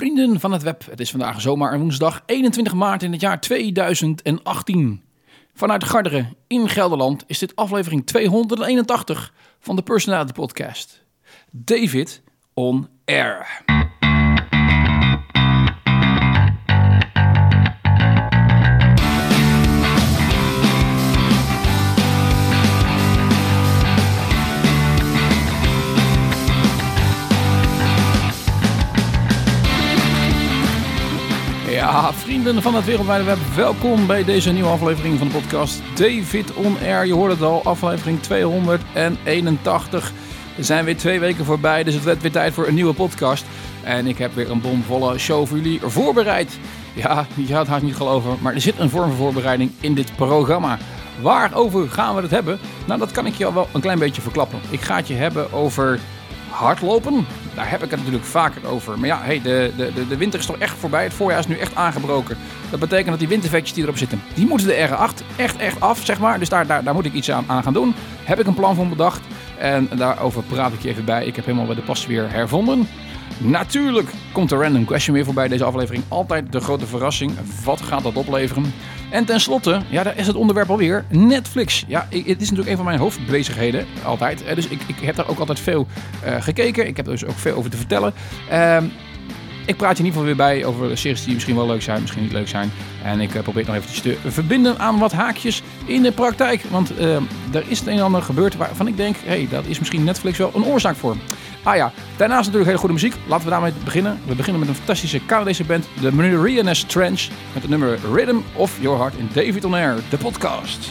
Vrienden van het web, het is vandaag zomaar woensdag 21 maart in het jaar 2018. Vanuit Garderen in Gelderland is dit aflevering 281 van de Personality Podcast. David on Air. Vrienden van het wereldwijde web, welkom bij deze nieuwe aflevering van de podcast David On Air. Je hoort het al, aflevering 281. Er zijn weer twee weken voorbij, dus het werd weer tijd voor een nieuwe podcast. En ik heb weer een bomvolle show voor jullie voorbereid. Ja, je gaat het niet geloven, maar er zit een vorm van voorbereiding in dit programma. Waarover gaan we het hebben? Nou, dat kan ik je al wel een klein beetje verklappen. Ik ga het je hebben over hardlopen. Daar heb ik het natuurlijk vaker over. Maar ja, hey, de, de, de winter is toch echt voorbij. Het voorjaar is nu echt aangebroken. Dat betekent dat die wintervetjes die erop zitten, die moeten de R8 echt, echt af, zeg maar. Dus daar, daar, daar moet ik iets aan, aan gaan doen. Heb ik een plan voor bedacht. En daarover praat ik je even bij. Ik heb helemaal bij de pas weer hervonden. Natuurlijk komt de random question weer voorbij deze aflevering. Altijd de grote verrassing. Wat gaat dat opleveren? En tenslotte, ja, daar is het onderwerp alweer. Netflix. Ja, het is natuurlijk een van mijn hoofdbezigheden. Altijd. Dus ik, ik heb daar ook altijd veel uh, gekeken. Ik heb er dus ook veel over te vertellen. Uh, ik praat je in ieder geval weer bij over series die misschien wel leuk zijn, misschien niet leuk zijn. En ik uh, probeer nog eventjes te verbinden aan wat haakjes in de praktijk. Want uh, er is het een en ander gebeurd waarvan ik denk, hé, hey, dat is misschien Netflix wel een oorzaak voor. Ah ja, daarnaast natuurlijk hele goede muziek. Laten we daarmee beginnen. We beginnen met een fantastische Canadese band, de Marianas Trench. Met het nummer Rhythm of Your Heart in David On Air, de podcast.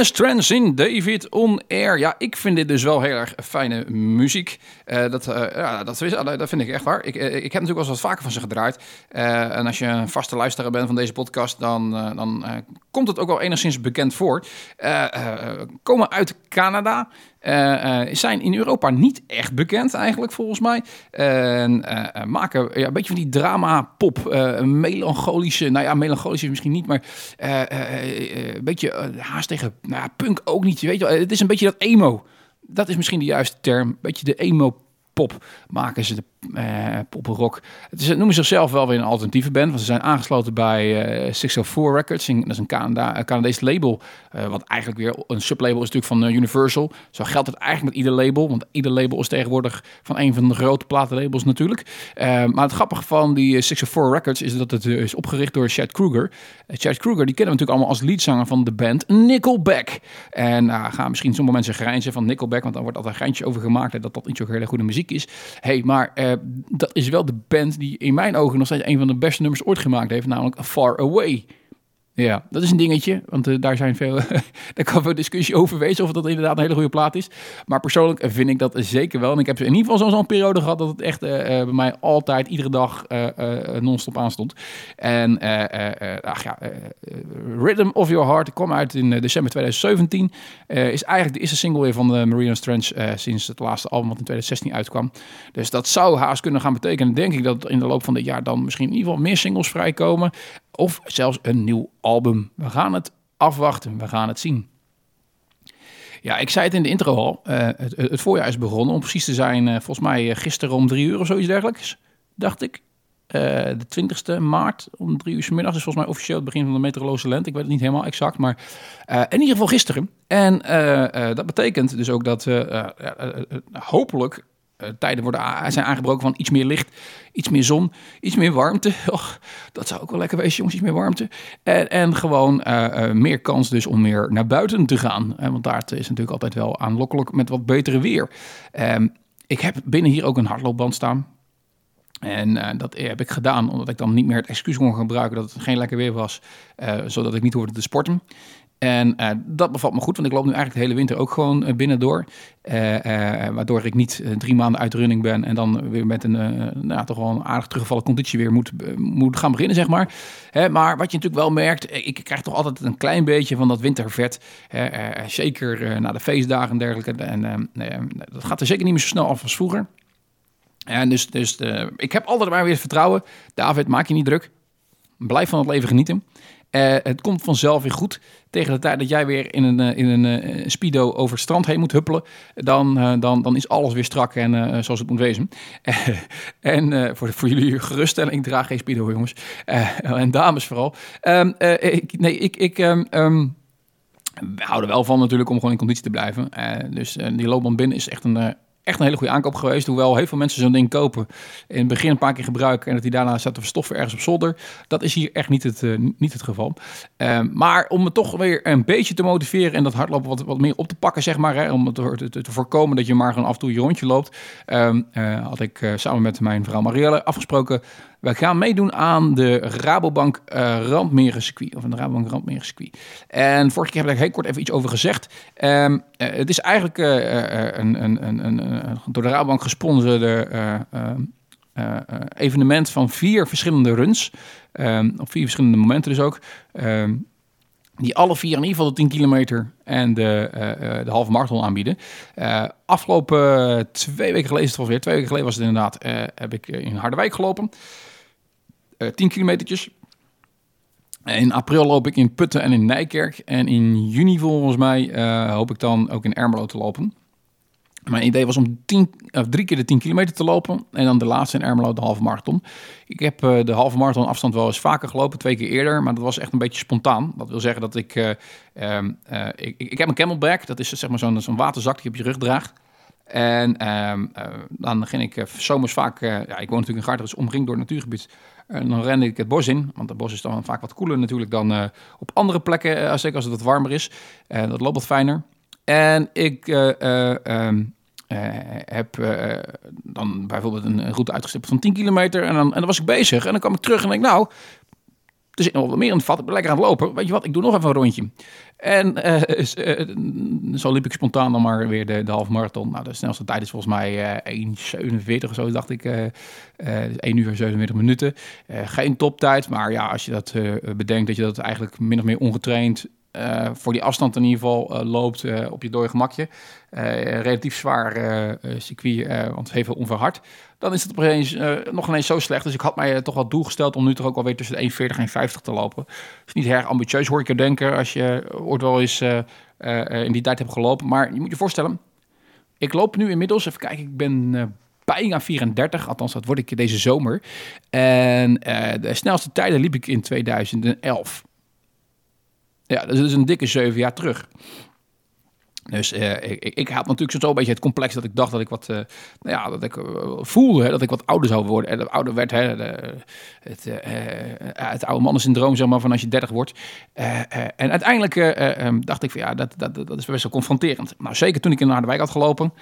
Marianne Trends in David On Air. Ja, ik vind dit dus wel heel erg fijne muziek. Uh, dat, uh, ja, dat, dat, vind ik echt waar. Ik, ik heb natuurlijk wel eens wat vaker van ze gedraaid. En als je een vaste luisteraar bent van deze podcast, dan, dan komt het ook wel enigszins bekend voor. komen uit Canada. Uh, zijn in Europa niet echt bekend eigenlijk volgens mij. En uh, maken ja, een beetje van die drama-pop, melancholische, nou ja, melancholische misschien niet, maar een beetje haast tegen nou, punk ook niet. Weet wel. Het is een beetje dat emo. Dat is misschien de juiste term. Een beetje de maken ze de uh, rock. Het is, noemen zichzelf wel weer een alternatieve band, want ze zijn aangesloten bij uh, 604 Records. dat is een Canada, Canadees label, uh, wat eigenlijk weer een sublabel is natuurlijk van Universal. Zo geldt het eigenlijk met ieder label, want ieder label is tegenwoordig van een van de grote platenlabels natuurlijk. maar het grappige van die 604 Records is dat het is opgericht door Chad Kruger. Chad Kruger, die kennen we natuurlijk allemaal als leadzanger van de band Nickelback. En gaan misschien sommige mensen grijnzen van Nickelback, want dan wordt altijd een geintje over gemaakt dat dat niet zo heel goede muziek is. hey, maar uh, dat is wel de band die in mijn ogen nog steeds een van de beste nummers ooit gemaakt heeft, namelijk Far Away. Ja, dat is een dingetje, want uh, daar zijn veel, daar kan veel discussie over wezen of dat inderdaad een hele goede plaat is. Maar persoonlijk vind ik dat zeker wel. En ik heb in ieder geval zo'n periode gehad dat het echt uh, bij mij altijd, iedere dag non-stop aanstond. En ach ja, Rhythm of Your Heart kwam uit in december 2017. is eigenlijk de eerste single weer van de Marina Strange sinds het laatste album wat in 2016 uitkwam. Dus dat zou haast kunnen gaan betekenen, denk ik, dat in de loop van dit jaar dan misschien in ieder geval meer singles vrijkomen. Of zelfs een nieuw album. We gaan het afwachten, we gaan het zien. Ja, ik zei het in de intro al. Uh, het, het, voorjaar is begonnen. Om precies te zijn, uh, volgens mij uh, gisteren om drie uur of zoiets dergelijks, dacht ik. de 20 maart om drie uur s middags is volgens mij officieel het begin van de meteorologische lente. Ik weet het niet helemaal exact, maar in ieder geval gisteren. En dat betekent dus ook dat hopelijk tijden worden zijn aangebroken van iets meer licht, iets meer zon, iets meer warmte. Och, dat zou ook wel lekker wezen, jongens, iets meer warmte. En, en gewoon uh, uh, meer kans dus om meer naar buiten te gaan. want daar is natuurlijk altijd wel aanlokkelijk met wat betere weer. Um, ik heb binnen hier ook een hardloopband staan. En dat heb ik gedaan omdat ik dan niet meer het excuus kon gebruiken dat het geen lekker weer was, zodat ik niet hoefde te sporten. En uh, dat bevalt me goed, want ik loop nu eigenlijk de hele winter ook gewoon uh, binnendoor. Uh, waardoor ik niet drie maanden uit running ben en dan weer met een nou, toch wel een aardig teruggevallen conditie weer moet, moet gaan beginnen, zeg maar. Hè, maar wat je natuurlijk wel merkt, ik krijg toch altijd een klein beetje van dat wintervet. zeker na de feestdagen en dergelijke. En dat gaat er zeker niet meer zo snel af als vroeger. En dus, dus ik heb altijd maar weer vertrouwen. David, maak je niet druk. Blijf van het leven genieten. Uh, het komt vanzelf weer goed. Tegen de tijd dat jij weer in een, uh, in een uh, speedo over het strand heen moet huppelen, dan, dan, dan is alles weer strak en zoals het moet wezen. en voor, voor jullie geruststelling, ik draag geen speedo, jongens. en dames vooral. Um, ik, nee, ik, ik um, we houden wel van natuurlijk om gewoon in conditie te blijven. dus die loopband binnen is echt een echt een hele goede aankoop geweest. Hoewel heel veel mensen zo'n ding kopen. In het begin een paar keer gebruiken. En dat die daarna te verstoffen ergens op zolder. Dat is hier echt niet het, uh, niet het geval. Uh, maar om me toch weer een beetje te motiveren. En dat hardlopen wat, wat meer op te pakken, zeg maar. Hè, om het te, te, voorkomen dat je maar gewoon af en toe je rondje loopt. Uh, had ik eh, samen met mijn vrouw Marielle afgesproken. We gaan meedoen aan de Rabobank uh, Randmeren circuit. Of een Rabobank. En vorige keer heb ik daar heel kort even iets over gezegd. Um, uh, het is eigenlijk uh, een, een, een, door de Rabobank gesponsorde evenement van vier verschillende runs. Um, op vier verschillende momenten dus ook. Um, die alle vier in ieder geval de 10 kilometer en de, de halve marathon aanbieden. Afgelopen twee weken geleden, het alweer, twee weken geleden was het inderdaad, heb ik in Harderwijk gelopen. 10 kilometertjes. In april loop ik in Putten en in Nijkerk. En in juni volgens mij hoop ik dan ook in Ermelo te lopen. Mijn idee was om tien, of drie keer de 10 kilometer te lopen. En dan de laatste in Ermelo, de halve marathon. Ik heb uh, de halve marathon afstand wel eens vaker gelopen, twee keer eerder. Maar dat was echt een beetje spontaan. Dat wil zeggen dat ik... Uh, ik, ik, heb een camelback. Dat is zeg maar zo'n zo'n waterzak die je op je rug draagt. En ehm, dan ging ik zomers vaak... ja, ik woon natuurlijk in Garter, dus omringd door het natuurgebied. En dan rende ik het bos in. Want het bos is dan vaak wat koeler natuurlijk dan op andere plekken. zeker als het wat warmer is. dat loopt wat fijner. En ik uh, heb dan bijvoorbeeld een, route uitgestippeld van 10 kilometer. En dan, en dan was ik bezig. En dan kwam ik terug en denk nou, er nog wat meer in het vat. Ik ben lekker aan het lopen. Weet je wat, ik doe nog even een rondje. En zo liep ik spontaan dan maar weer de, de halve marathon. Nou, de snelste tijd is volgens mij 1,47 of zo, dacht ik. 1 uur 47 minuten. geen toptijd, maar ja, als je dat bedenkt dat je dat eigenlijk min of meer ongetraind uh, voor die afstand in ieder geval uh, loopt uh, op je dode gemakje. relatief zwaar circuit, want heel veel onverhard. Dan is het opeens nog ineens zo slecht. Dus ik had mij toch wel doel gesteld om nu toch ook alweer tussen de 1,40 en 1,50 te lopen. is niet erg ambitieus hoor ik je denken als je ooit wel eens in die tijd hebt gelopen. Maar je moet je voorstellen, ik loop nu inmiddels, even kijken, ik ben bijna 34, althans dat word ik deze zomer. En de snelste tijden liep ik in 2011. Ja, dat is een dikke zeven jaar terug. Dus uh, ik, ik, had natuurlijk zo een beetje het complex dat ik dacht dat ik wat, uh, nou ja, dat ik uh, voelde hè, dat ik wat ouder zou worden. En ouder werd, hè, het, het oude mannensyndroom, zeg maar, van als je 30 wordt. en uiteindelijk um, dacht ik van ja, dat, dat, dat is best wel confronterend. Nou, zeker toen ik in naar de wijk had gelopen.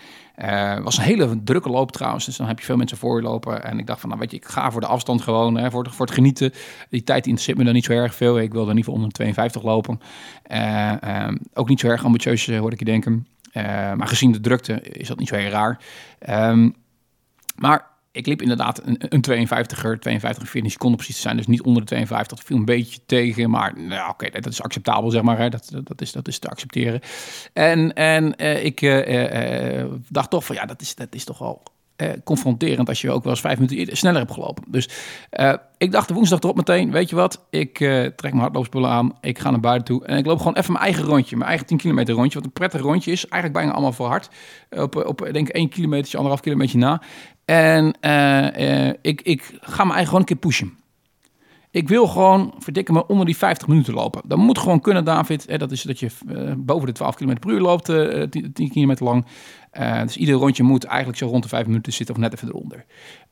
was een hele drukke loop trouwens, dus dan heb je veel mensen voor je lopen. En ik dacht van, nou weet je, ik ga voor de afstand gewoon, hè, voor, het, voor het genieten. Die tijd interesseert me dan niet zo erg veel. Ik wilde in ieder geval onder 52 lopen. Ehm, ook niet zo erg ambitieus, hoorde ik denken. Uh, maar gezien de drukte is dat niet zo heel raar. Um, maar ik liep inderdaad een, een 52er, 52 14 seconden precies te zijn. Dus niet onder de 52. Dat viel een beetje tegen. Maar nou, oké, dat is acceptabel, zeg maar. Hè. Dat, dat, is, dat is te accepteren. En, en uh, ik uh, dacht toch van ja, dat is, dat is toch wel eh, confronterend als je ook wel eens vijf minuten sneller hebt gelopen. Dus eh, ik dacht de woensdag erop meteen, weet je wat, ik uh, trek mijn hardloopspullen aan, ik ga naar buiten toe en ik loop gewoon even mijn eigen rondje, mijn eigen 10 kilometer rondje, wat een prettig rondje is, eigenlijk bijna allemaal voor hard, op, op denk ik 1 kilometer, anderhalf kilometer na. En ik, ik ga mijn eigen gewoon een keer pushen. Ik wil gewoon, verdikken me, onder die 50 minuten lopen. Dat moet gewoon kunnen, David. Dat is dat je boven de 12 km per uur loopt, 10, 10 kilometer lang. Uh, dus ieder rondje moet eigenlijk zo rond de vijf minuten zitten of net even eronder.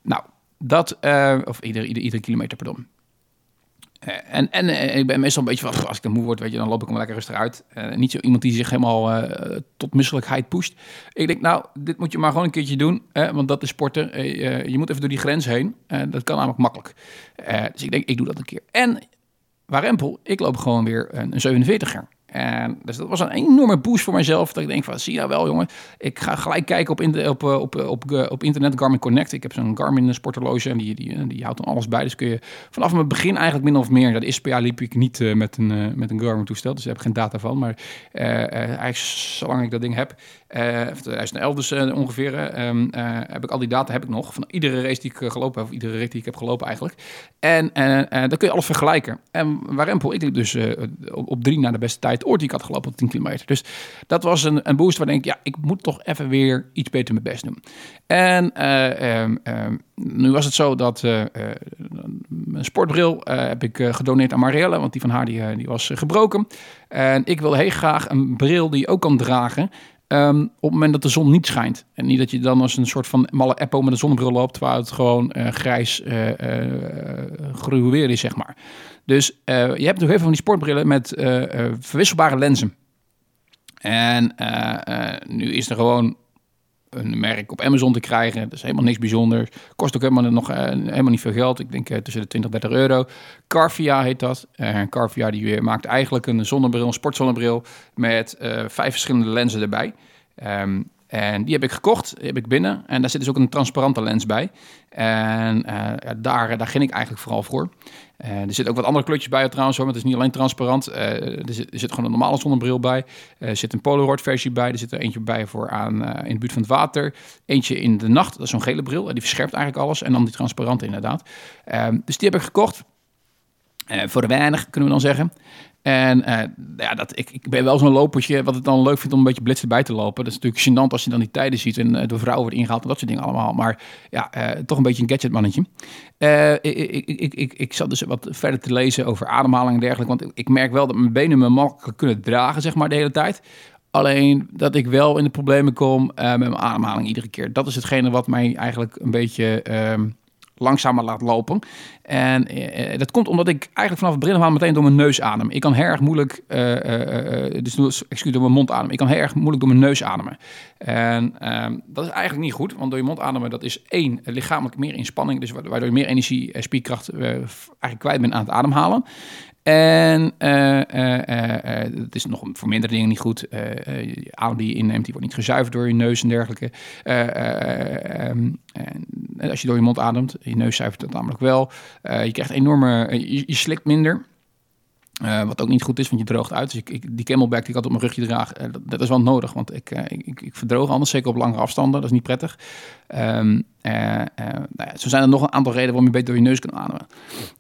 Nou, dat, uh, of ieder, ieder, ieder kilometer, pardon. Uh, en en ik ben meestal een beetje van, als ik dan moe word, weet je, dan loop ik hem lekker rustig uit. niet zo iemand die zich helemaal tot misselijkheid pusht. Ik denk, nou, dit moet je maar gewoon een keertje doen, want dat is sporten. je moet even door die grens heen. dat kan namelijk makkelijk. dus ik denk, ik doe dat een keer. En waarempel, ik loop gewoon weer een 47er. En dus dat was een enorme boost voor mijzelf. Dat ik denk van, zie je nou wel jongen. Ik ga gelijk kijken op, in op, op, op, op, internet Garmin Connect. Ik heb zo'n Garmin sporthorloge en die, die, die houdt dan alles bij. Dus kun je vanaf het begin eigenlijk min of meer. Dat is per jaar liep ik niet met, een, met een Garmin toestel. Dus daar heb geen data van. Maar uh, eigenlijk zolang ik dat ding heb. Uh, 2011 dus ongeveer. Um, heb ik al die data heb ik nog. Van iedere race die ik gelopen heb. Of iedere rit die ik heb gelopen eigenlijk. En dan kun je alles vergelijken. En Warempel, ik liep dus op, op drie naar de beste tijd ooit die ik had gelopen op 10 kilometer. Dus dat was een, een boost waar ik denk, ja, ik moet toch even weer iets beter mijn best doen. En um, um, nu was het zo dat mijn sportbril heb ik gedoneerd aan Marielle, want die van haar die, die was gebroken. En ik wil heel graag een bril die je ook kan dragen. Um, op het moment dat de zon niet schijnt. En niet dat je dan als een soort van malle eppo met een zonnebril loopt, waar het gewoon uh, grijs uh, weer is, zeg maar. Dus je hebt heel veel van die sportbrillen met verwisselbare lenzen. En nu is er gewoon een merk op Amazon te krijgen. Dat is helemaal niks bijzonders. Kost ook helemaal, nog, helemaal niet veel geld. Ik denk tussen de 20 en 30 euro. Carvia heet dat. Uh, Carvia die maakt eigenlijk een zonnebril, een sportzonnebril... met vijf verschillende lenzen erbij. Um, en die heb ik gekocht, die heb ik binnen. En daar zit dus ook een transparante lens bij. En daar, daar ging ik eigenlijk vooral voor. Uh, er zitten ook wat andere kleurtjes bij trouwens, hoor, maar het is niet alleen transparant. Uh, er, zit, gewoon een normale zonnebril bij. er zit een Polaroid versie bij. Er zit er eentje bij voor aan in de buurt van het water. Eentje in de nacht, dat is zo'n gele bril. die verscherpt eigenlijk alles. En dan die transparante inderdaad. Ehm, dus die heb ik gekocht. voor de weinig, kunnen we dan zeggen. En uh, ja, dat, ik, ik ben wel zo'n lopertje wat het dan leuk vindt om een beetje blitz bij te lopen. Dat is natuurlijk gênant als je dan die tijden ziet en uh, door vrouwen wordt ingehaald en dat soort dingen allemaal. Maar ja, uh, toch een beetje een gadgetmannetje. ik, ik, ik, ik, ik zat dus wat verder te lezen over ademhaling en dergelijke. Want ik merk wel dat mijn benen me makkelijk kunnen dragen, zeg maar, de hele tijd. Alleen dat ik wel in de problemen kom met mijn ademhaling iedere keer. Dat is hetgene wat mij eigenlijk een beetje... Ehm, langzamer laat lopen. En uh, dat komt omdat ik eigenlijk vanaf het begin van meteen door mijn neus adem. Ik kan heel erg moeilijk, uh, dus excuus, door mijn mond ademen. Ik kan heel erg moeilijk door mijn neus ademen. En ehm, dat is eigenlijk niet goed, want door je mond ademen, dat is één, lichamelijk meer inspanning. Dus waardoor je meer energie en spierkracht eigenlijk kwijt bent aan het ademhalen. En uh, uh, het is nog voor mindere dingen niet goed. adem die je inneemt, die wordt niet gezuiverd door je neus en dergelijke. Ehm, en als je door je mond ademt, je neus zuivert dat namelijk wel. je krijgt enorme, je, je slikt minder. Uh, wat ook niet goed is, want je droogt uit. Dus ik, ik, die camelback die ik altijd op mijn rugje draag, uh, dat, is wel nodig. Want ik, uh, ik, ik, verdroog anders, zeker op langere afstanden. Dat is niet prettig. Um, nou ja, zo zijn er nog een aantal redenen waarom je beter door je neus kan ademen.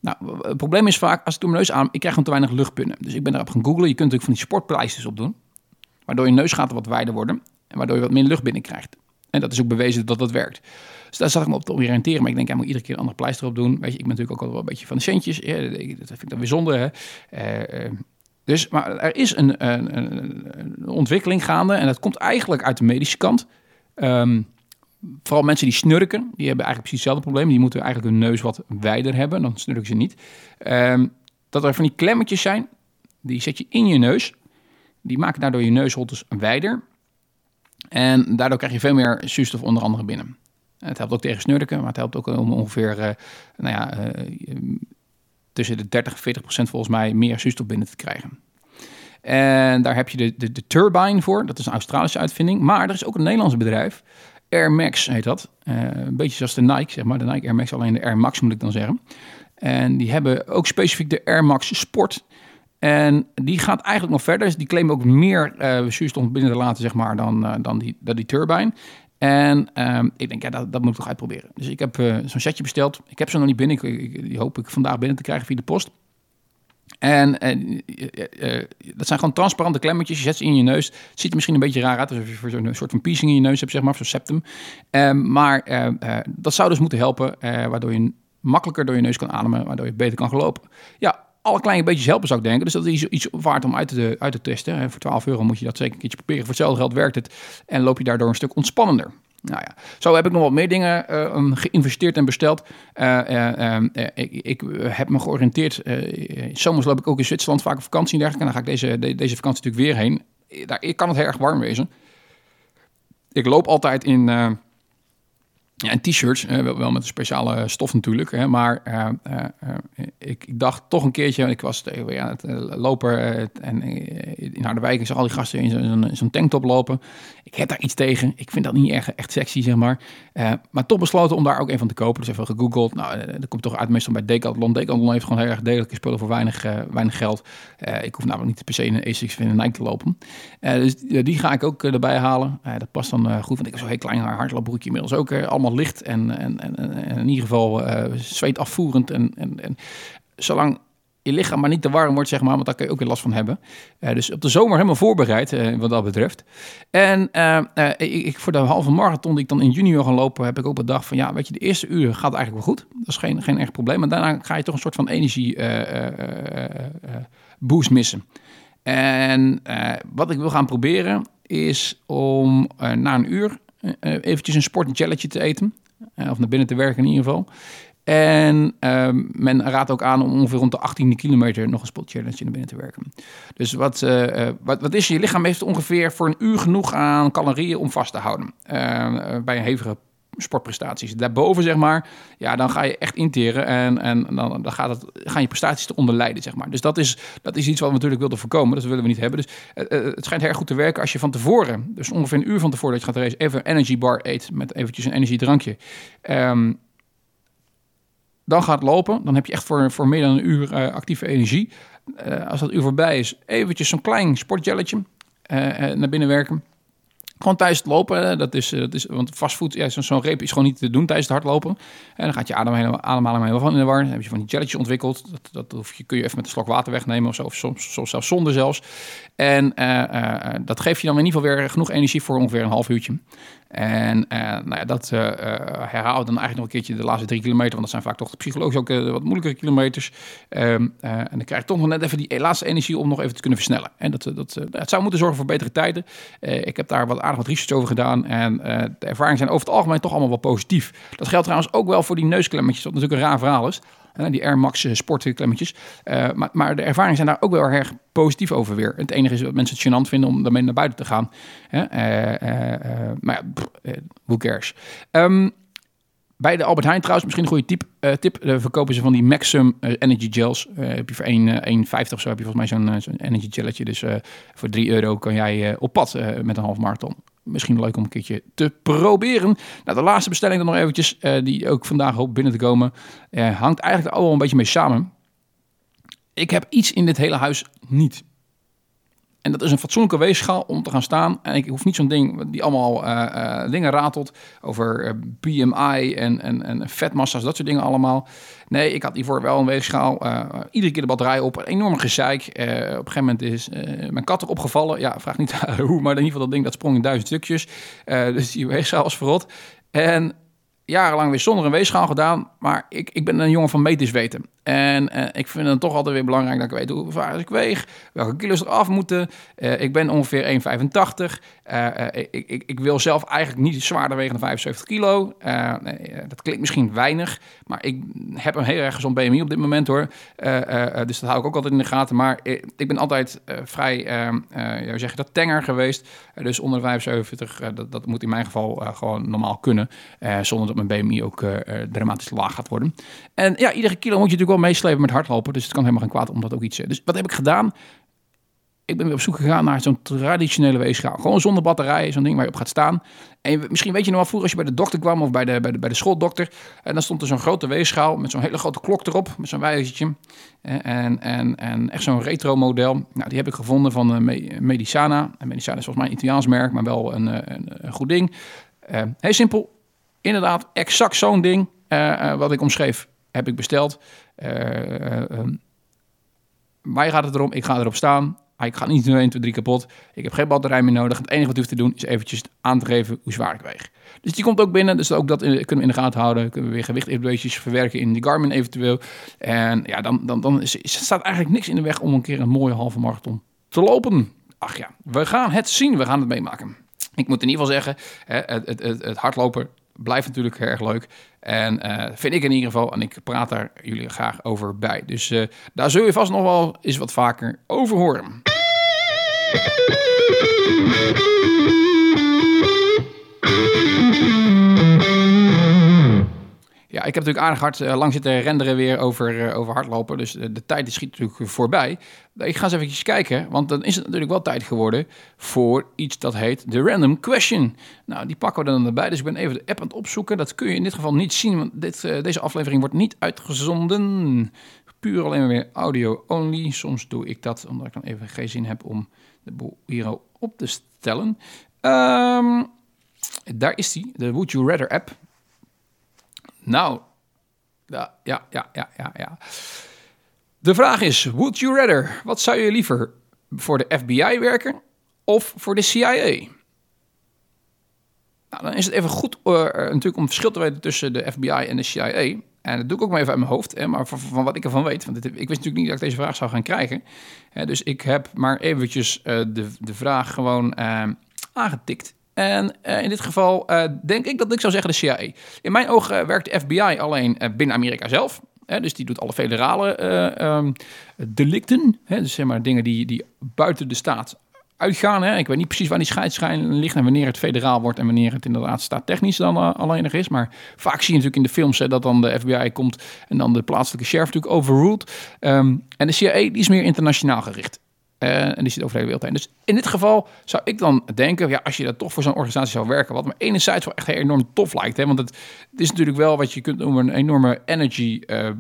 Nou, het probleem is vaak, als ik door mijn neus adem, ik krijg gewoon te weinig luchtpinnen. Dus ik ben daarop gaan googlen. Je kunt natuurlijk van die sportpleisters op doen. Waardoor je neusgaten wat wijder worden. En waardoor je wat meer lucht binnenkrijgt. En dat is ook bewezen dat dat werkt. Dus daar zag ik me op te oriënteren. Maar ik denk, hij moet iedere keer een ander pleister op doen. Weet je, ik ben natuurlijk ook al wel een beetje van de centjes. Ja, dat vind ik dan weer zonde. Hè? Uh, dus, maar er is een, een, een, ontwikkeling gaande. En dat komt eigenlijk uit de medische kant. Um, vooral mensen die snurken, die hebben eigenlijk precies hetzelfde probleem. Die moeten eigenlijk hun neus wat wijder hebben. Dan snurken ze niet. Um, dat er van die klemmetjes zijn. Die zet je in je neus. Die maken daardoor je neusholtes wijder. En daardoor krijg je veel meer zuurstof onder andere binnen. Het helpt ook tegen snurken, maar het helpt ook om ongeveer uh, nou ja, uh, tussen de 30 en 40 procent volgens mij meer zuurstof binnen te krijgen. En daar heb je de, de, Turbine voor. Dat is een Australische uitvinding. Maar er is ook een Nederlands bedrijf. Air Max heet dat. Uh, een beetje zoals de Nike, zeg maar. De Nike Air Max, alleen de Air Max moet ik dan zeggen. En die hebben ook specifiek de Air Max Sport. En die gaat eigenlijk nog verder. Dus die claimen ook meer zuurstof binnen te laten, zeg maar, dan, dan, die, dan die turbine. En um, ik denk, ja, dat, dat moet ik toch uitproberen. Dus ik heb uh, zo'n setje besteld. Ik heb ze nog niet binnen. Ik, die hoop ik vandaag binnen te krijgen via de post. En uh, uh, dat zijn gewoon transparante klemmetjes. Je zet ze in je neus. Het ziet er misschien een beetje raar uit. Alsof je zo'n soort van piercing in je neus hebt, zeg maar. Of zo'n septum. Um, maar dat zou dus moeten helpen. waardoor je makkelijker door je neus kan ademen. Waardoor je beter kan gelopen. Ja, alle kleine beetjes helpen, zou ik denken. Dus dat is iets waard om uit te, uit te testen. Voor 12 euro moet je dat zeker een keertje proberen. Voor hetzelfde geld werkt het en loop je daardoor een stuk ontspannender. Nou ja, zo heb ik nog wat meer dingen uh, geïnvesteerd en besteld. Uh, uh, ik, ik, heb me georiënteerd. zomers loop ik ook in Zwitserland vaak op vakantie en dergelijke. En dan ga ik deze, de, deze vakantie natuurlijk weer heen. Daar kan het heel erg warm wezen. Ik loop altijd in ja, en t-shirts, wel met een speciale stof natuurlijk. Maar uh, uh, ik, ik, dacht toch een keertje, ik was tegen aan het lopen en in Harderwijk, ik al die gasten in zo'n zo tanktop lopen. Ik heb daar iets tegen. Ik vind dat niet echt, echt sexy, zeg maar. maar toch besloten om daar ook een van te kopen. Dus even gegoogeld. Nou, dat komt toch uit meestal bij Decathlon. Decathlon heeft gewoon heel erg degelijke spullen voor weinig, weinig geld. ik hoef namelijk niet per se een Asics of in een Nike te lopen. dus die ga ik ook erbij halen. dat past dan goed, want ik heb zo'n heel klein hardloopbroekje inmiddels ook allemaal licht en, en, en, en in ieder geval uh, zweet afvoerend. En, en, en zolang je lichaam maar niet te warm wordt, zeg maar, want daar kun je ook weer last van hebben. Uh, dus op de zomer helemaal voorbereid, uh, wat dat betreft. En ik, voor de halve marathon die ik dan in juni wil gaan lopen, heb ik ook bedacht van, ja, weet je, de eerste uur gaat eigenlijk wel goed. Dat is geen, geen echt probleem. Maar daarna ga je toch een soort van energie boost missen. En wat ik wil gaan proberen is om na een uur eventjes een sportjelletje te eten. Uh, of naar binnen te werken in ieder geval. En uh, men raadt ook aan om ongeveer rond de 18 kilometer nog een sportchallenge naar binnen te werken. Dus wat, uh, wat, wat is je lichaam heeft ongeveer voor een uur genoeg aan calorieën om vast te houden. bij een hevige sportprestaties. Daarboven, zeg maar, ja, dan ga je echt interen en, en dan, dan gaat het, gaan je prestaties eronder lijden, zeg maar. Dus dat is, dat is iets wat we natuurlijk wilden voorkomen. Dat willen we niet hebben. Dus uh, het schijnt erg goed te werken als je van tevoren, dus ongeveer een uur van tevoren dat je gaat racen, even een energy bar eet met eventjes een energiedrankje. Um, dan gaat lopen. Dan heb je echt voor, voor meer dan een uur uh, actieve energie. Als dat uur voorbij is, eventjes zo'n klein sportjelletje naar binnen werken. Gewoon tijdens het lopen, dat is, dat is want fastfood, ja, zo'n zo reep is gewoon niet te doen tijdens het hardlopen. En dan gaat je ademhaling, ademhaling helemaal van in de war. Dan heb je van die jelletjes ontwikkeld. Dat, dat hoef je, kun je even met een slok water wegnemen of zo, of soms, soms zelfs zonder zelfs. En uh, uh, dat geeft je dan in ieder geval weer genoeg energie voor ongeveer een half uurtje. En uh, nou ja, dat uh, herhaal dan eigenlijk nog een keertje de laatste drie kilometer. Want dat zijn vaak toch psychologisch ook wat moeilijkere kilometers. Um, en dan krijg je toch nog net even die laatste energie om nog even te kunnen versnellen. En dat, dat, het zou moeten zorgen voor betere tijden. ik heb daar wat aardig wat research over gedaan. En de ervaringen zijn over het algemeen toch allemaal wel positief. Dat geldt trouwens ook wel voor die neusklemmetjes, wat natuurlijk een raar verhaal is. Die Air Max sportklemmetjes. maar, maar de ervaringen zijn daar ook wel erg positief over weer. Het enige is dat mensen het gênant vinden om daarmee naar buiten te gaan. maar ja, who cares. Um, bij de Albert Heijn trouwens, misschien een goede tip. Uh, tip uh, verkopen ze van die Maxim uh, Energy Gels. heb je voor 1,50 of zo heb je volgens mij zo'n zo'n Energy Gelletje. Dus voor 3 euro kan jij op pad met een half marathon. Misschien leuk om een keertje te proberen. Nou, de laatste bestelling dan nog eventjes, die ook vandaag hoop binnen te komen. hangt eigenlijk allemaal een beetje mee samen. Ik heb iets in dit hele huis niet. En dat is een fatsoenlijke weegschaal om te gaan staan. En ik hoef niet zo'n ding die allemaal uh, uh, dingen ratelt over uh, BMI en, en, en vetmassa's, dat soort dingen allemaal. Nee, ik had hiervoor wel een weegschaal. iedere keer de batterij op, enorm gezeik. op een gegeven moment is mijn kat erop gevallen. Ja, vraag niet hoe, maar in ieder geval dat ding dat sprong in duizend stukjes. dus die weegschaal was verrot. En jarenlang weer zonder een weegschaal gedaan. Maar ik, ik ben een jongen van meters weten. En uh, ik vind het toch altijd weer belangrijk dat ik weet hoe zwaar ik weeg, welke kilo's er af moeten. Uh, ik ben ongeveer 1,85. Uh, ik, ik, ik, wil zelf eigenlijk niet zwaarder wegen dan 75 kilo. Dat klinkt misschien weinig, maar ik heb een heel erg gezond BMI op dit moment hoor. dus dat hou ik ook altijd in de gaten. Maar ik ben altijd vrij, ja, zeg je dat, tenger geweest. dus onder de 75, dat, dat moet in mijn geval gewoon normaal kunnen. zonder dat mijn BMI ook dramatisch laag gaat worden. En ja, iedere kilo moet je natuurlijk meeslepen met hardlopen. Dus het kan helemaal geen kwaad om dat ook iets... Dus wat heb ik gedaan? Ik ben weer op zoek gegaan naar zo'n traditionele weegschaal. Gewoon zonder batterij, zo'n ding waar je op gaat staan. En misschien weet je nog wel vroeger als je bij de dokter kwam of bij de, bij de, bij de schooldokter. En dan stond er zo'n grote weegschaal met zo'n hele grote klok erop. Met zo'n wijzertje. En, en, en echt zo'n retro model. Nou, die heb ik gevonden van uh, Medicana. En Medicana is volgens mij een Italiaans merk, maar wel een, eh, een, een goed ding. Heel simpel. Inderdaad, exact zo'n ding wat ik omschreef heb ik besteld. Uh, mij gaat het erom, ik ga erop staan. Ik ga niet 1, 2, 3 kapot. Ik heb geen batterij meer nodig. Het enige wat u hoeft te doen is eventjes aan te geven hoe zwaar ik weeg. Dus die komt ook binnen. Dus ook dat kunnen we in de gaten houden. Kunnen we weer gewicht verwerken in die Garmin eventueel. En ja, dan, dan, dan is, staat eigenlijk niks in de weg om een keer een mooie halve marathon te lopen. Ach ja, we gaan het zien. We gaan het meemaken. Ik moet in ieder geval zeggen, het, het, het, het hardlopen blijft natuurlijk erg leuk. En uh, vind ik in ieder geval. En ik praat daar jullie graag over bij. Dus uh, daar zul je vast nog wel eens wat vaker over horen. Ja, ik heb natuurlijk aardig hard uh, lang zitten renderen weer over, uh, over hardlopen. Dus de, de tijd schiet natuurlijk voorbij. Ik ga eens even kijken, want dan is het natuurlijk wel tijd geworden voor iets dat heet de random question. Nou, die pakken we dan erbij. Dus ik ben even de app aan het opzoeken. Dat kun je in dit geval niet zien, want dit, deze aflevering wordt niet uitgezonden. Puur alleen weer audio only. Soms doe ik dat omdat ik dan even geen zin heb om de boel op te stellen. Um, daar is die, de Would You Rather app. Nou, ja, ja, ja, ja, ja. De vraag is, would you rather? Wat zou je liever voor de FBI werken of voor de CIA? Nou, dan is het even goed uh, natuurlijk om verschil te weten tussen de FBI en de CIA. En dat doe ik ook maar even uit mijn hoofd, hè, maar van, wat ik ervan weet. Want dit, ik wist natuurlijk niet dat ik deze vraag zou gaan krijgen. Hè, dus ik heb maar eventjes uh, de, de vraag gewoon uh, aangetikt. En uh, in dit geval uh, denk ik dat ik zou zeggen de CIA. In mijn ogen uh, werkt de FBI alleen binnen Amerika zelf. Hè, dus die doet alle federale um, delicten. Hè, dus zeg maar dingen die, die buiten de staat uitgaan. Hè. Ik weet niet precies waar die scheidschijn ligt en wanneer het federaal wordt en wanneer het inderdaad staattechnisch dan uh, alleen is. Maar vaak zie je natuurlijk in de films dat dan de FBI komt en dan de plaatselijke sheriff natuurlijk overruled. Um, en de CIA die is meer internationaal gericht. Uh, en die zit over de hele wereld heen. Dus in dit geval zou ik dan denken, ja, als je dat toch voor zo'n organisatie zou werken, wat me enerzijds wel echt enorm tof lijkt, hè, want het, is natuurlijk wel wat je kunt noemen een enorme energy, uh, uh,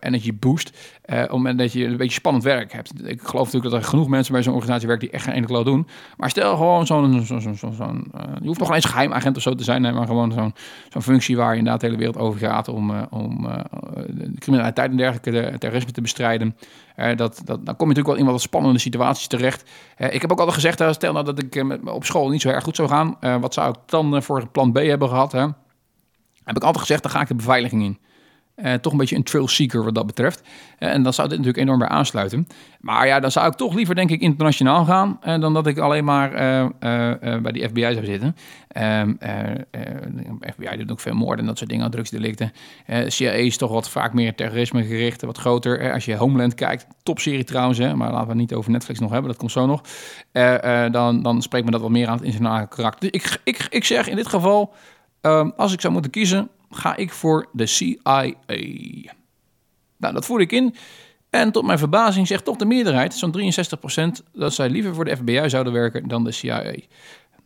energy boost, moment dat je een beetje spannend werk hebt. Ik geloof natuurlijk dat er genoeg mensen bij zo'n organisatie werken die echt geen enkele doen. Maar stel gewoon zo'n, je hoeft nog eens geheimagent of zo te zijn, maar gewoon zo'n, functie waar je inderdaad de hele wereld over gaat om, om de criminaliteit en dergelijke, de terrorisme te bestrijden. Dat, dat, dan kom je natuurlijk wel in wat spannende situaties terecht. ik heb ook altijd gezegd, stel nou dat ik met, op school niet zo erg goed zou gaan, wat zou ik dan voor plan B hebben gehad? Heb ik altijd gezegd, dan ga ik de beveiliging in. Uh, toch een beetje een trail seeker wat dat betreft. Uh, en dan zou dit natuurlijk enorm bij aansluiten. Maar ja, dan zou ik toch liever denk ik internationaal gaan... Uh, dan dat ik alleen maar bij die FBI zou zitten. Um, FBI doet ook veel moorden en dat soort dingen, drugsdelicten. CIA is toch wat vaak meer terrorisme gericht, wat groter. als je Homeland kijkt, topserie trouwens, hè, maar laten we het niet over Netflix nog hebben, dat komt zo nog. dan, dan spreekt me dat wat meer aan het internationale karakter. Ik, ik, ik zeg in dit geval, um, als ik zou moeten kiezen ga ik voor de CIA. Nou, dat voer ik in. En tot mijn verbazing zegt toch de meerderheid, zo'n 63%, dat zij liever voor de FBI zouden werken dan de CIA.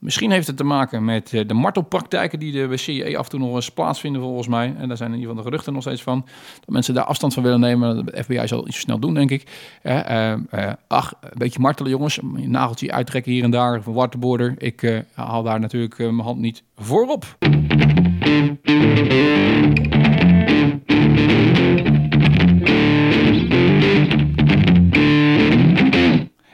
Misschien heeft het te maken met eh, de martelpraktijken die de CIA af en toe nog eens plaatsvinden, volgens mij. En daar zijn in ieder geval de geruchten nog steeds van. Dat mensen daar afstand van willen nemen. De FBI zal iets snel doen, denk ik. Uh, uh, ach, een beetje martelen, jongens. Een nageltje uittrekken hier en daar. Of een waterboarder. Ik haal daar natuurlijk mijn hand niet voor op. Thank you.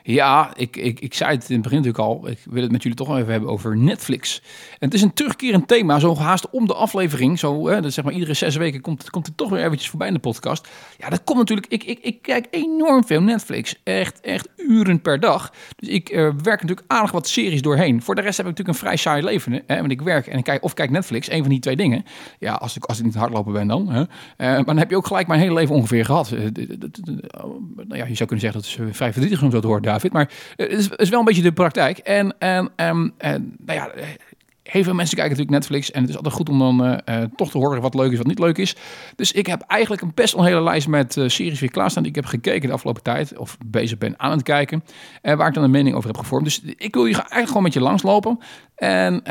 Ja, ik, ik, ik zei het in het begin natuurlijk al. Ik wil het met jullie toch nog even hebben over Netflix. En het is een terugkerend thema, zo haast om de aflevering. Zo, hè, dat zeg maar iedere zes weken komt, komt het toch weer eventjes voorbij in de podcast. Ja, dat komt natuurlijk. Ik, ik, ik kijk enorm veel Netflix. Echt, echt uren per dag. Dus ik uh, werk natuurlijk aardig wat series doorheen. Voor de rest heb ik natuurlijk een vrij saai leven. Hè, want ik werk en ik kijk of kijk Netflix. Een van die twee dingen. Ja, als ik, als ik niet hardlopen ben dan. Hè. Uh, maar dan heb je ook gelijk mijn hele leven ongeveer gehad. Uh, nou ja, je zou kunnen zeggen dat is vrij verdrietig om zo te David. Maar het is, is, wel een beetje de praktijk. En, en, en, en nou ja, heel veel mensen kijken natuurlijk Netflix. En het is altijd goed om dan toch te horen wat leuk is, wat niet leuk is. Dus ik heb eigenlijk een best een hele lijst met series weer klaarstaan. Die ik heb gekeken de afgelopen tijd. Of bezig ben aan het kijken. En waar ik dan een mening over heb gevormd. Dus ik wil je eigenlijk gewoon met je langslopen. En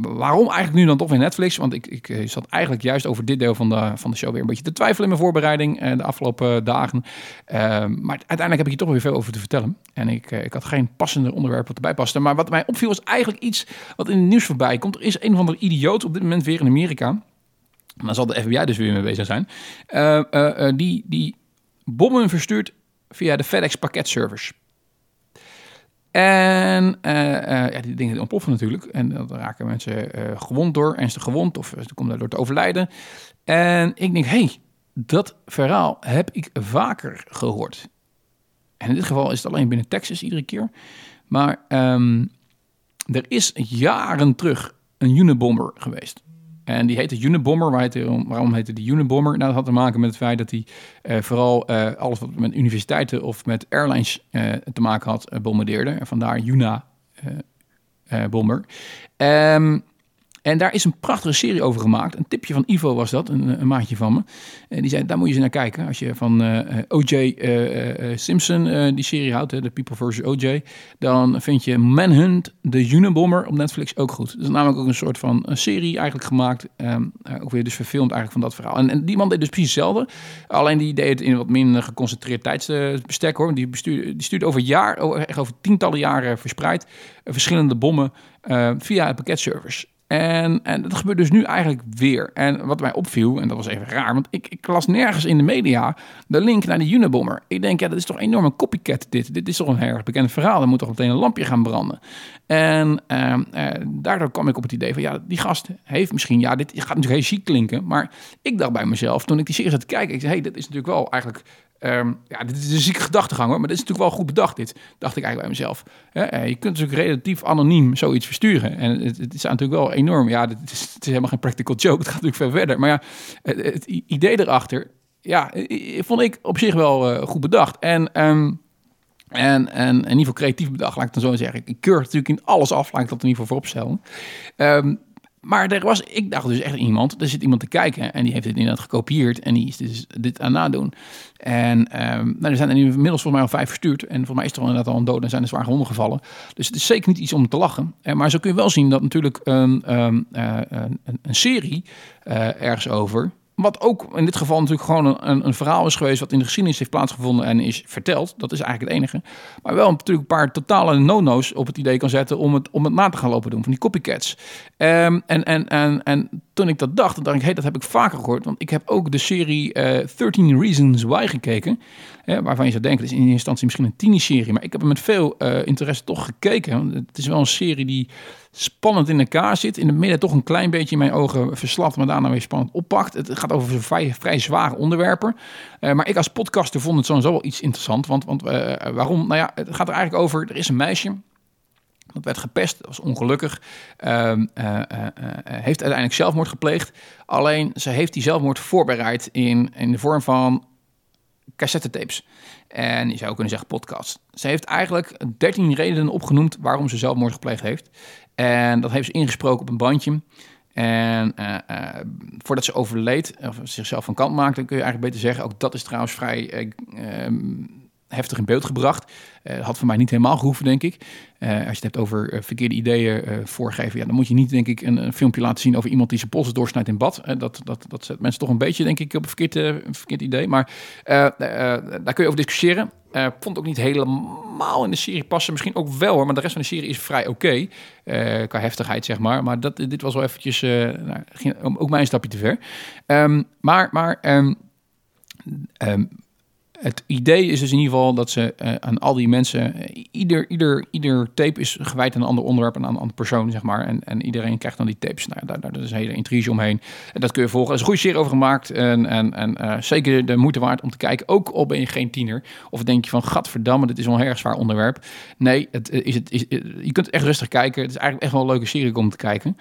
waarom eigenlijk nu dan toch weer Netflix? Want ik, ik zat eigenlijk juist over dit deel van de, van de show weer een beetje te twijfelen in mijn voorbereiding de afgelopen dagen. maar uiteindelijk heb ik hier toch weer veel over te vertellen. En ik, ik had geen passende onderwerp wat erbij paste. Maar wat mij opviel was eigenlijk iets wat in het nieuws voorbij komt. Er is een of andere idioot op dit moment weer in Amerika. Dan zal de FBI dus weer mee bezig zijn. Die, die bommen verstuurt via de FedEx pakketservice. En ja, die dingen ontploffen natuurlijk. En dan raken mensen gewond door, ernstig gewond, of ze komen daardoor te overlijden. En ik denk, hey, dat verhaal heb ik vaker gehoord. En in dit geval is het alleen binnen Texas iedere keer. Maar um, er is jaren terug een Unibomber geweest. En die heette Unibomber. Waarom heette die Unibomber? Nou, dat had te maken met het feit dat hij uh, vooral uh, alles wat met universiteiten of met airlines uh, te maken had, bombardeerde. En vandaar Una Bomber. Um, en daar is een prachtige serie over gemaakt. Een tipje van Ivo was dat, een, een maatje van me. En die zei, daar moet je eens naar kijken. Als je van uh, eh, O.J. Eh, Simpson die serie houdt, de People vs. O.J., dan vind je Manhunt, de Unabomber op Netflix ook goed. Dat is namelijk ook een soort van een serie eigenlijk gemaakt. Um, ook weer dus verfilmd eigenlijk van dat verhaal. En, en, die man deed dus precies hetzelfde. Alleen die deed het in wat minder geconcentreerd tijdsbestek hoor. Die, bestuurde, die stuurde over jaar, echt over tientallen jaren verspreid, verschillende bommen via pakketservice. En, en dat gebeurt dus nu eigenlijk weer. En wat mij opviel, en dat was even raar, want ik, ik las nergens in de media de link naar de Unabomber. Ik denk, ja, dat is toch enorm een copycat dit. Dit is toch een heel erg bekend verhaal. Er moet toch meteen een lampje gaan branden. En uh, uh, daardoor kwam ik op het idee van, ja, die gast heeft misschien, ja, dit gaat natuurlijk heel chic klinken. Maar ik dacht bij mezelf, toen ik die serie zat te kijken, ik zei, hey, dit is natuurlijk wel eigenlijk Um, ja, dit is een zieke gedachtegang hoor, maar dit is natuurlijk wel goed bedacht dit, dacht ik eigenlijk bij mezelf. Eh, je kunt natuurlijk relatief anoniem zoiets versturen. En het, het is natuurlijk wel enorm, ja, het is, het is, helemaal geen practical joke, het gaat natuurlijk veel verder. Maar ja, het, het idee erachter, ja, vond ik op zich wel uh, goed bedacht. En... Um, en, en, in ieder geval creatief bedacht, laat ik dan zo zeggen. Ik keur natuurlijk in alles af, laat ik dat in ieder geval vooropstellen. Um, maar er was, ik dacht dus echt iemand, er zit iemand te kijken en die heeft dit inderdaad gekopieerd en die is dus dit aan nadoen. En um, nou, er zijn er inmiddels volgens mij al vijf verstuurd en volgens mij is er inderdaad al een dood en zijn er zwaar gewonden gevallen. Dus het is zeker niet iets om te lachen. Uh, maar zo kun je wel zien dat natuurlijk een, um, uh, een, een serie uh, ergens over wat ook in dit geval natuurlijk gewoon een, een, verhaal is geweest... wat in de geschiedenis heeft plaatsgevonden en is verteld. Dat is eigenlijk het enige. Maar wel natuurlijk een paar totale no-no's op het idee kan zetten... om het, om het na te gaan lopen doen van die copycats. Um, en, en, en, en toen ik dat dacht, dan dacht ik, hey, dat heb ik vaker gehoord. Want ik heb ook de serie uh, 13 Reasons Why gekeken. Hè, waarvan je zou denken, het is in eerste instantie misschien een tienerserie. Maar ik heb er met veel uh, interesse toch gekeken. Het is wel een serie die spannend in elkaar zit. In het midden toch een klein beetje in mijn ogen verslapt, maar daarna weer spannend oppakt. Het gaat over vrij, vrij zware onderwerpen. Maar ik als podcaster vond het sowieso wel iets interessant. Want, want waarom? Nou ja, het gaat er eigenlijk over, er is een meisje... Dat werd gepest, dat was ongelukkig. Uh, uh, uh, heeft uiteindelijk zelfmoord gepleegd. Alleen ze heeft die zelfmoord voorbereid in, in de vorm van cassettetapes. En je zou kunnen zeggen podcast. Ze heeft eigenlijk 13 redenen opgenoemd waarom ze zelfmoord gepleegd heeft. En dat heeft ze ingesproken op een bandje. En voordat ze overleed, of zichzelf van kant maakte, kun je eigenlijk beter zeggen. Ook dat is trouwens vrij ehm, heftig in beeld gebracht. Uh, had voor mij niet helemaal gehoeven, denk ik. Uh, als je het hebt over uh, verkeerde ideeën voorgeven, ja, dan moet je niet, denk ik, een, een, filmpje laten zien over iemand die zijn polsen doorsnijdt in bad. dat, dat, dat zet mensen toch een beetje, denk ik, op een verkeerd, een idee. Maar daar kun je over discussiëren. vond ook niet helemaal in de serie passen. Misschien ook wel hoor, maar de rest van de serie is vrij oké. Qua heftigheid, zeg maar. Maar dat, dit was wel eventjes, nou, ging ook mijn stapje te ver. Um, maar, maar um, um, het idee is dus in ieder geval dat ze uh, aan al die mensen, uh, ieder, ieder, ieder tape is gewijd aan een ander onderwerp en aan een andere persoon, zeg maar. En, en iedereen krijgt dan die tapes. Nou, daar, daar is een hele intrige omheen. En dat kun je volgen. Er is een goede serie over gemaakt en, en, en uh, zeker de moeite waard om te kijken. Ook al ben je geen tiener. Of denk je van, gadverdamme, dit is wel een erg zwaar onderwerp. Nee, het, is, het, is, je kunt echt rustig kijken. Het is eigenlijk echt wel een leuke serie om te kijken.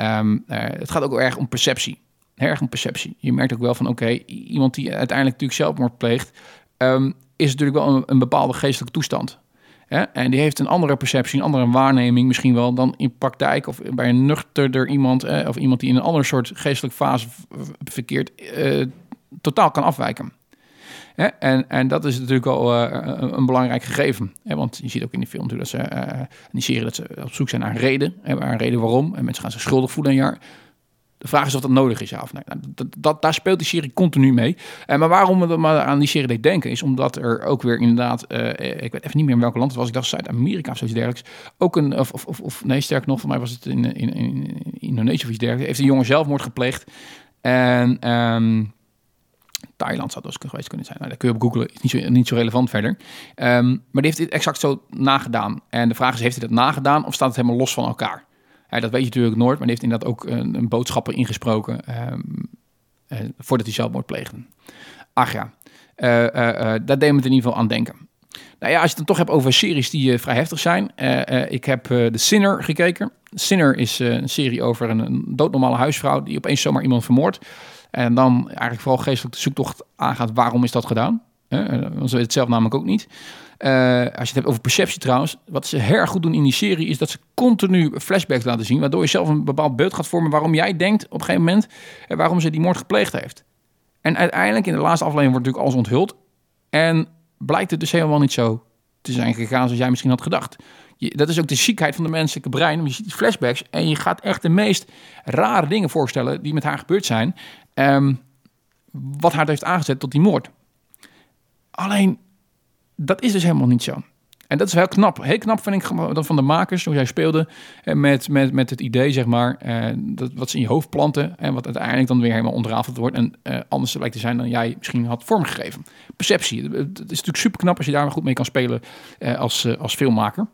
Um, het gaat ook erg om perceptie erg een perceptie. Je merkt ook wel van, oké, iemand die uiteindelijk natuurlijk zelfmoord pleegt, um, is natuurlijk wel een, bepaalde geestelijke toestand. Hè? En die heeft een andere perceptie, een andere waarneming misschien wel dan in praktijk of bij een nuchterder iemand of iemand die in een ander soort geestelijke fase verkeert, uh, totaal kan afwijken. Hè? En, en dat is natuurlijk al uh, een, belangrijk gegeven. Hè? Want je ziet ook in die film dat ze, uh, in die serie dat ze op zoek zijn naar een reden. Hè? Een reden waarom. En mensen gaan zich schuldig voelen een jaar. De vraag is of dat nodig is, ja of nee. Nou, dat, daar speelt die serie continu mee. Uh, maar waarom we maar aan die serie denken, is omdat er ook weer inderdaad, uh, ik weet even niet meer in welk land het was, ik dacht Zuid-Amerika of zoiets dergelijks, ook een, of, of, of nee, sterk nog, voor mij was het in, in, in, Indonesië of iets dergelijks, heeft een jongen zelfmoord gepleegd. En um, Thailand zou dat dus geweest kunnen zijn. Nou, dat kun je op googlen, is niet zo, niet zo relevant verder. Um, maar die heeft dit exact zo nagedaan. En de vraag is, heeft hij dat nagedaan of staat het helemaal los van elkaar? Dat weet je natuurlijk nooit, maar die heeft inderdaad ook een, een boodschappen ingesproken um, uh, voordat hij zelfmoord pleegde. Ach ja, uh, uh, dat deed me in ieder geval aan denken. Nou ja, als je het dan toch hebt over series die vrij heftig zijn. ik heb The Sinner gekeken. Sinner is een serie over een, doodnormale huisvrouw die opeens zomaar iemand vermoordt. En dan eigenlijk vooral geestelijk de zoektocht aangaat, waarom is dat gedaan? Want ze weten het zelf namelijk ook niet. Uh, als je het hebt over perceptie trouwens, wat ze erg goed doen in die serie is dat ze continu flashbacks laten zien, waardoor je zelf een bepaald beeld gaat vormen waarom jij denkt op een gegeven moment uh, waarom ze die moord gepleegd heeft. En uiteindelijk in de laatste aflevering wordt natuurlijk alles onthuld en blijkt het dus helemaal niet zo te zijn gegaan zoals jij misschien had gedacht. Dat is ook de ziekheid van de menselijke brein. Je ziet die flashbacks en je gaat echt de meest rare dingen voorstellen die met haar gebeurd zijn. Um, wat haar heeft aangezet tot die moord. Alleen dat is dus helemaal niet zo. En dat is heel knap. Heel knap vind ik dat van de makers, hoe jij speelde, eh, met, met, met het idee, zeg maar, eh, dat, wat ze in je hoofd planten en wat uiteindelijk dan weer helemaal ontrafeld wordt en uh, anders lijkt te zijn dan jij misschien had vormgegeven. Perceptie. Het is natuurlijk super knap als je daar goed mee kan spelen als, als filmmaker.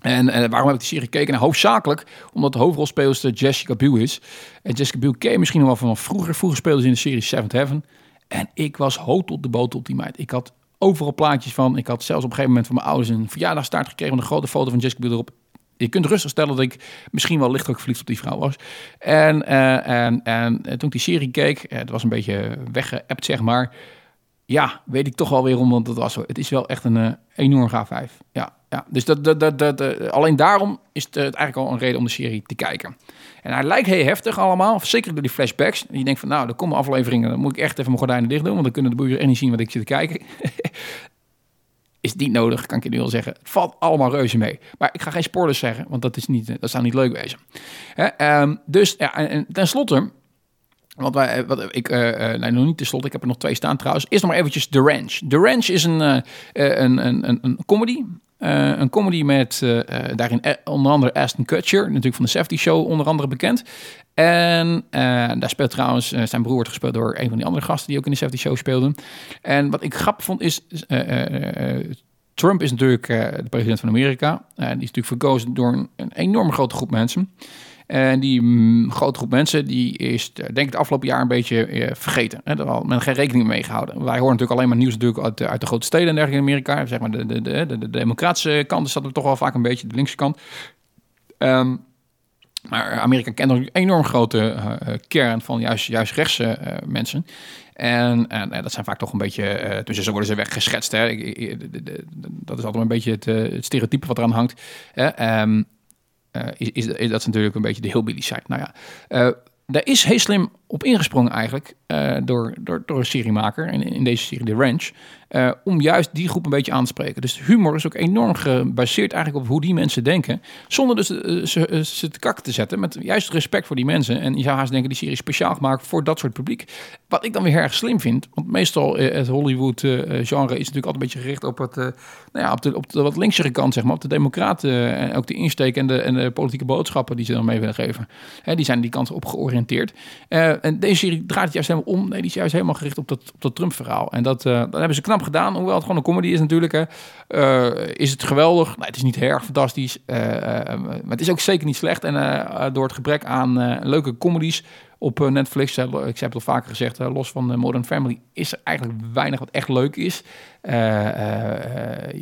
En, en, waarom heb ik die serie gekeken? Nou, hoofdzakelijk omdat de hoofdrolspeelster Jessica Biel is. En Jessica Biel ken je misschien nog wel van vroeger. Vroeger speelde ze in de serie Seventh Heaven. En ik was hoog tot de boot op die meid. Ik had overal plaatjes van. Ik had zelfs op een gegeven moment van mijn ouders een verjaardagstaart gekregen met een grote foto van Jessica Biel erop. Je kunt rustig stellen dat ik misschien wel lichtelijk verliefd op die vrouw was. En, uh, en, en toen ik die serie keek, het was een beetje weggeappt zeg maar. Ja, weet ik toch wel weer om, want dat was zo. Het is wel echt een uh, enorm gaaf vijf. Ja, ja. Dus dat, dat, dat, dat, alleen daarom is het, het eigenlijk al een reden om de serie te kijken. En hij lijkt heel heftig allemaal, zeker door die flashbacks. En je denkt van, nou, er komen afleveringen, dan moet ik echt even mijn gordijnen dicht doen, want dan kunnen de boeren echt niet zien wat ik zit te kijken. is niet nodig, kan ik je nu al zeggen. Het valt allemaal reuze mee. Maar ik ga geen spoilers zeggen, want dat, is niet, dat zou niet leuk wezen. Hè? Um, dus, ja, en, en tenslotte... Want wij, wat ik, uh, nee, nog niet tenslotte, ik heb er nog twee staan trouwens. Eerst nog maar eventjes The Ranch. The Ranch is een, een, een, een, een comedy een comedy met daarin onder andere Aston Kutcher, natuurlijk van de Safety Show onder andere bekend. En daar speelt trouwens, zijn broer wordt gespeeld door een van die andere gasten die ook in de Safety Show speelden. En wat ik grappig vond is, Trump is natuurlijk de president van Amerika. die is natuurlijk verkozen door een, een enorm grote groep mensen. En die mm, grote groep mensen, die is denk ik het afgelopen jaar een beetje eh, vergeten. Hè? Daar had men geen rekening mee gehouden. Wij horen natuurlijk alleen maar nieuws natuurlijk uit, uit de grote steden en dergelijke in Amerika. Zeg maar de, de, de, de, de democratische kant is dat toch wel vaak een beetje de linkse kant. Um, maar Amerika kent nog een enorm grote kern van juist, juist rechtse mensen. En, en dat zijn vaak toch een beetje, uh, dus zo worden ze weggeschetst. Hè. dat is altijd een beetje het, het stereotype wat eraan hangt. Um, is, is, is, dat natuurlijk een beetje de hillbilly side. Nou ja, daar is heel slim op ingesprongen eigenlijk uh, door, door, door een seriemaker, in, in deze serie The Ranch, uh, om juist die groep een beetje aan te spreken. Dus humor is ook enorm gebaseerd eigenlijk op hoe die mensen denken, zonder dus uh, ze, ze te kakken te zetten, met juist respect voor die mensen. En je zou haast denken, die serie is speciaal gemaakt voor dat soort publiek. Wat ik dan weer erg slim vind, want meestal het Hollywood-genre is natuurlijk altijd een beetje gericht op, het, nou ja, op, de, op de wat linksere kant, zeg maar, op de democraten en ook de insteek en de, en de politieke boodschappen die ze dan mee willen geven. Hè, die zijn die kant op georiënteerd. En deze serie draait het juist helemaal om. Nee, die is juist helemaal gericht op dat, op dat Trump-verhaal. En dat, uh, hebben ze knap gedaan. Hoewel het gewoon een comedy is natuurlijk. Hè. Uh, is het geweldig? Het is niet erg fantastisch. Maar het is ook zeker niet slecht. En door het gebrek aan leuke comedies op Netflix, ik heb het al vaker gezegd, los van Modern Family, is er eigenlijk weinig wat echt leuk is.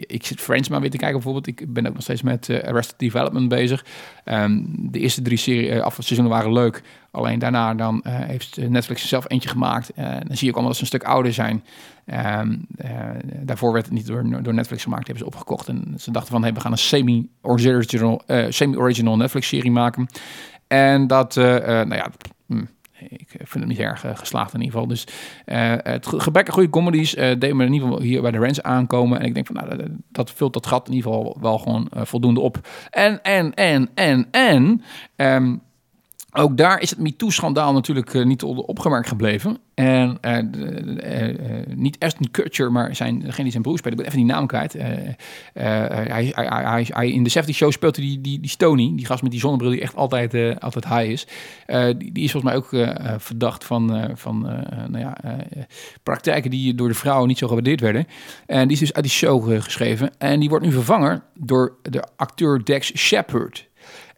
ik zit Friends maar weer te kijken bijvoorbeeld. Ik ben ook nog steeds met Arrested Development bezig. Um, de eerste drie serie, afseizoenen waren leuk. Alleen daarna dan heeft Netflix zelf eentje gemaakt. Uh, dan zie je ook allemaal dat ze een stuk ouder zijn. Uh, daarvoor werd het niet door, door Netflix gemaakt, hebben ze opgekocht. En ze dachten van, hey, we gaan een semi-original semi Netflix-serie maken. En dat, nou ja... Hm, ik vind het niet erg geslaagd in ieder geval. Dus het gebrek aan goede comedies uh, deed me in ieder geval hier bij de Rens aankomen. En ik denk van, nou, dat, vult dat gat in ieder geval wel gewoon voldoende op. En, en, en, en, en... Um, ook daar is het MeToo-schandaal natuurlijk uh, niet opgemerkt gebleven. En uh, uh, niet Aston Kutcher, maar zijn, degene die zijn broer speelt. Ik ben even die naam kwijt. hij, hij, hij, in de 70 show speelt die, die, die Stony, die gast met die zonnebril die echt altijd, altijd high is. Die, die, is volgens mij ook verdacht van, van nou ja, praktijken die door de vrouwen niet zo gewaardeerd werden. En die is dus uit die show geschreven. En die wordt nu vervangen door de acteur Dex Shepard.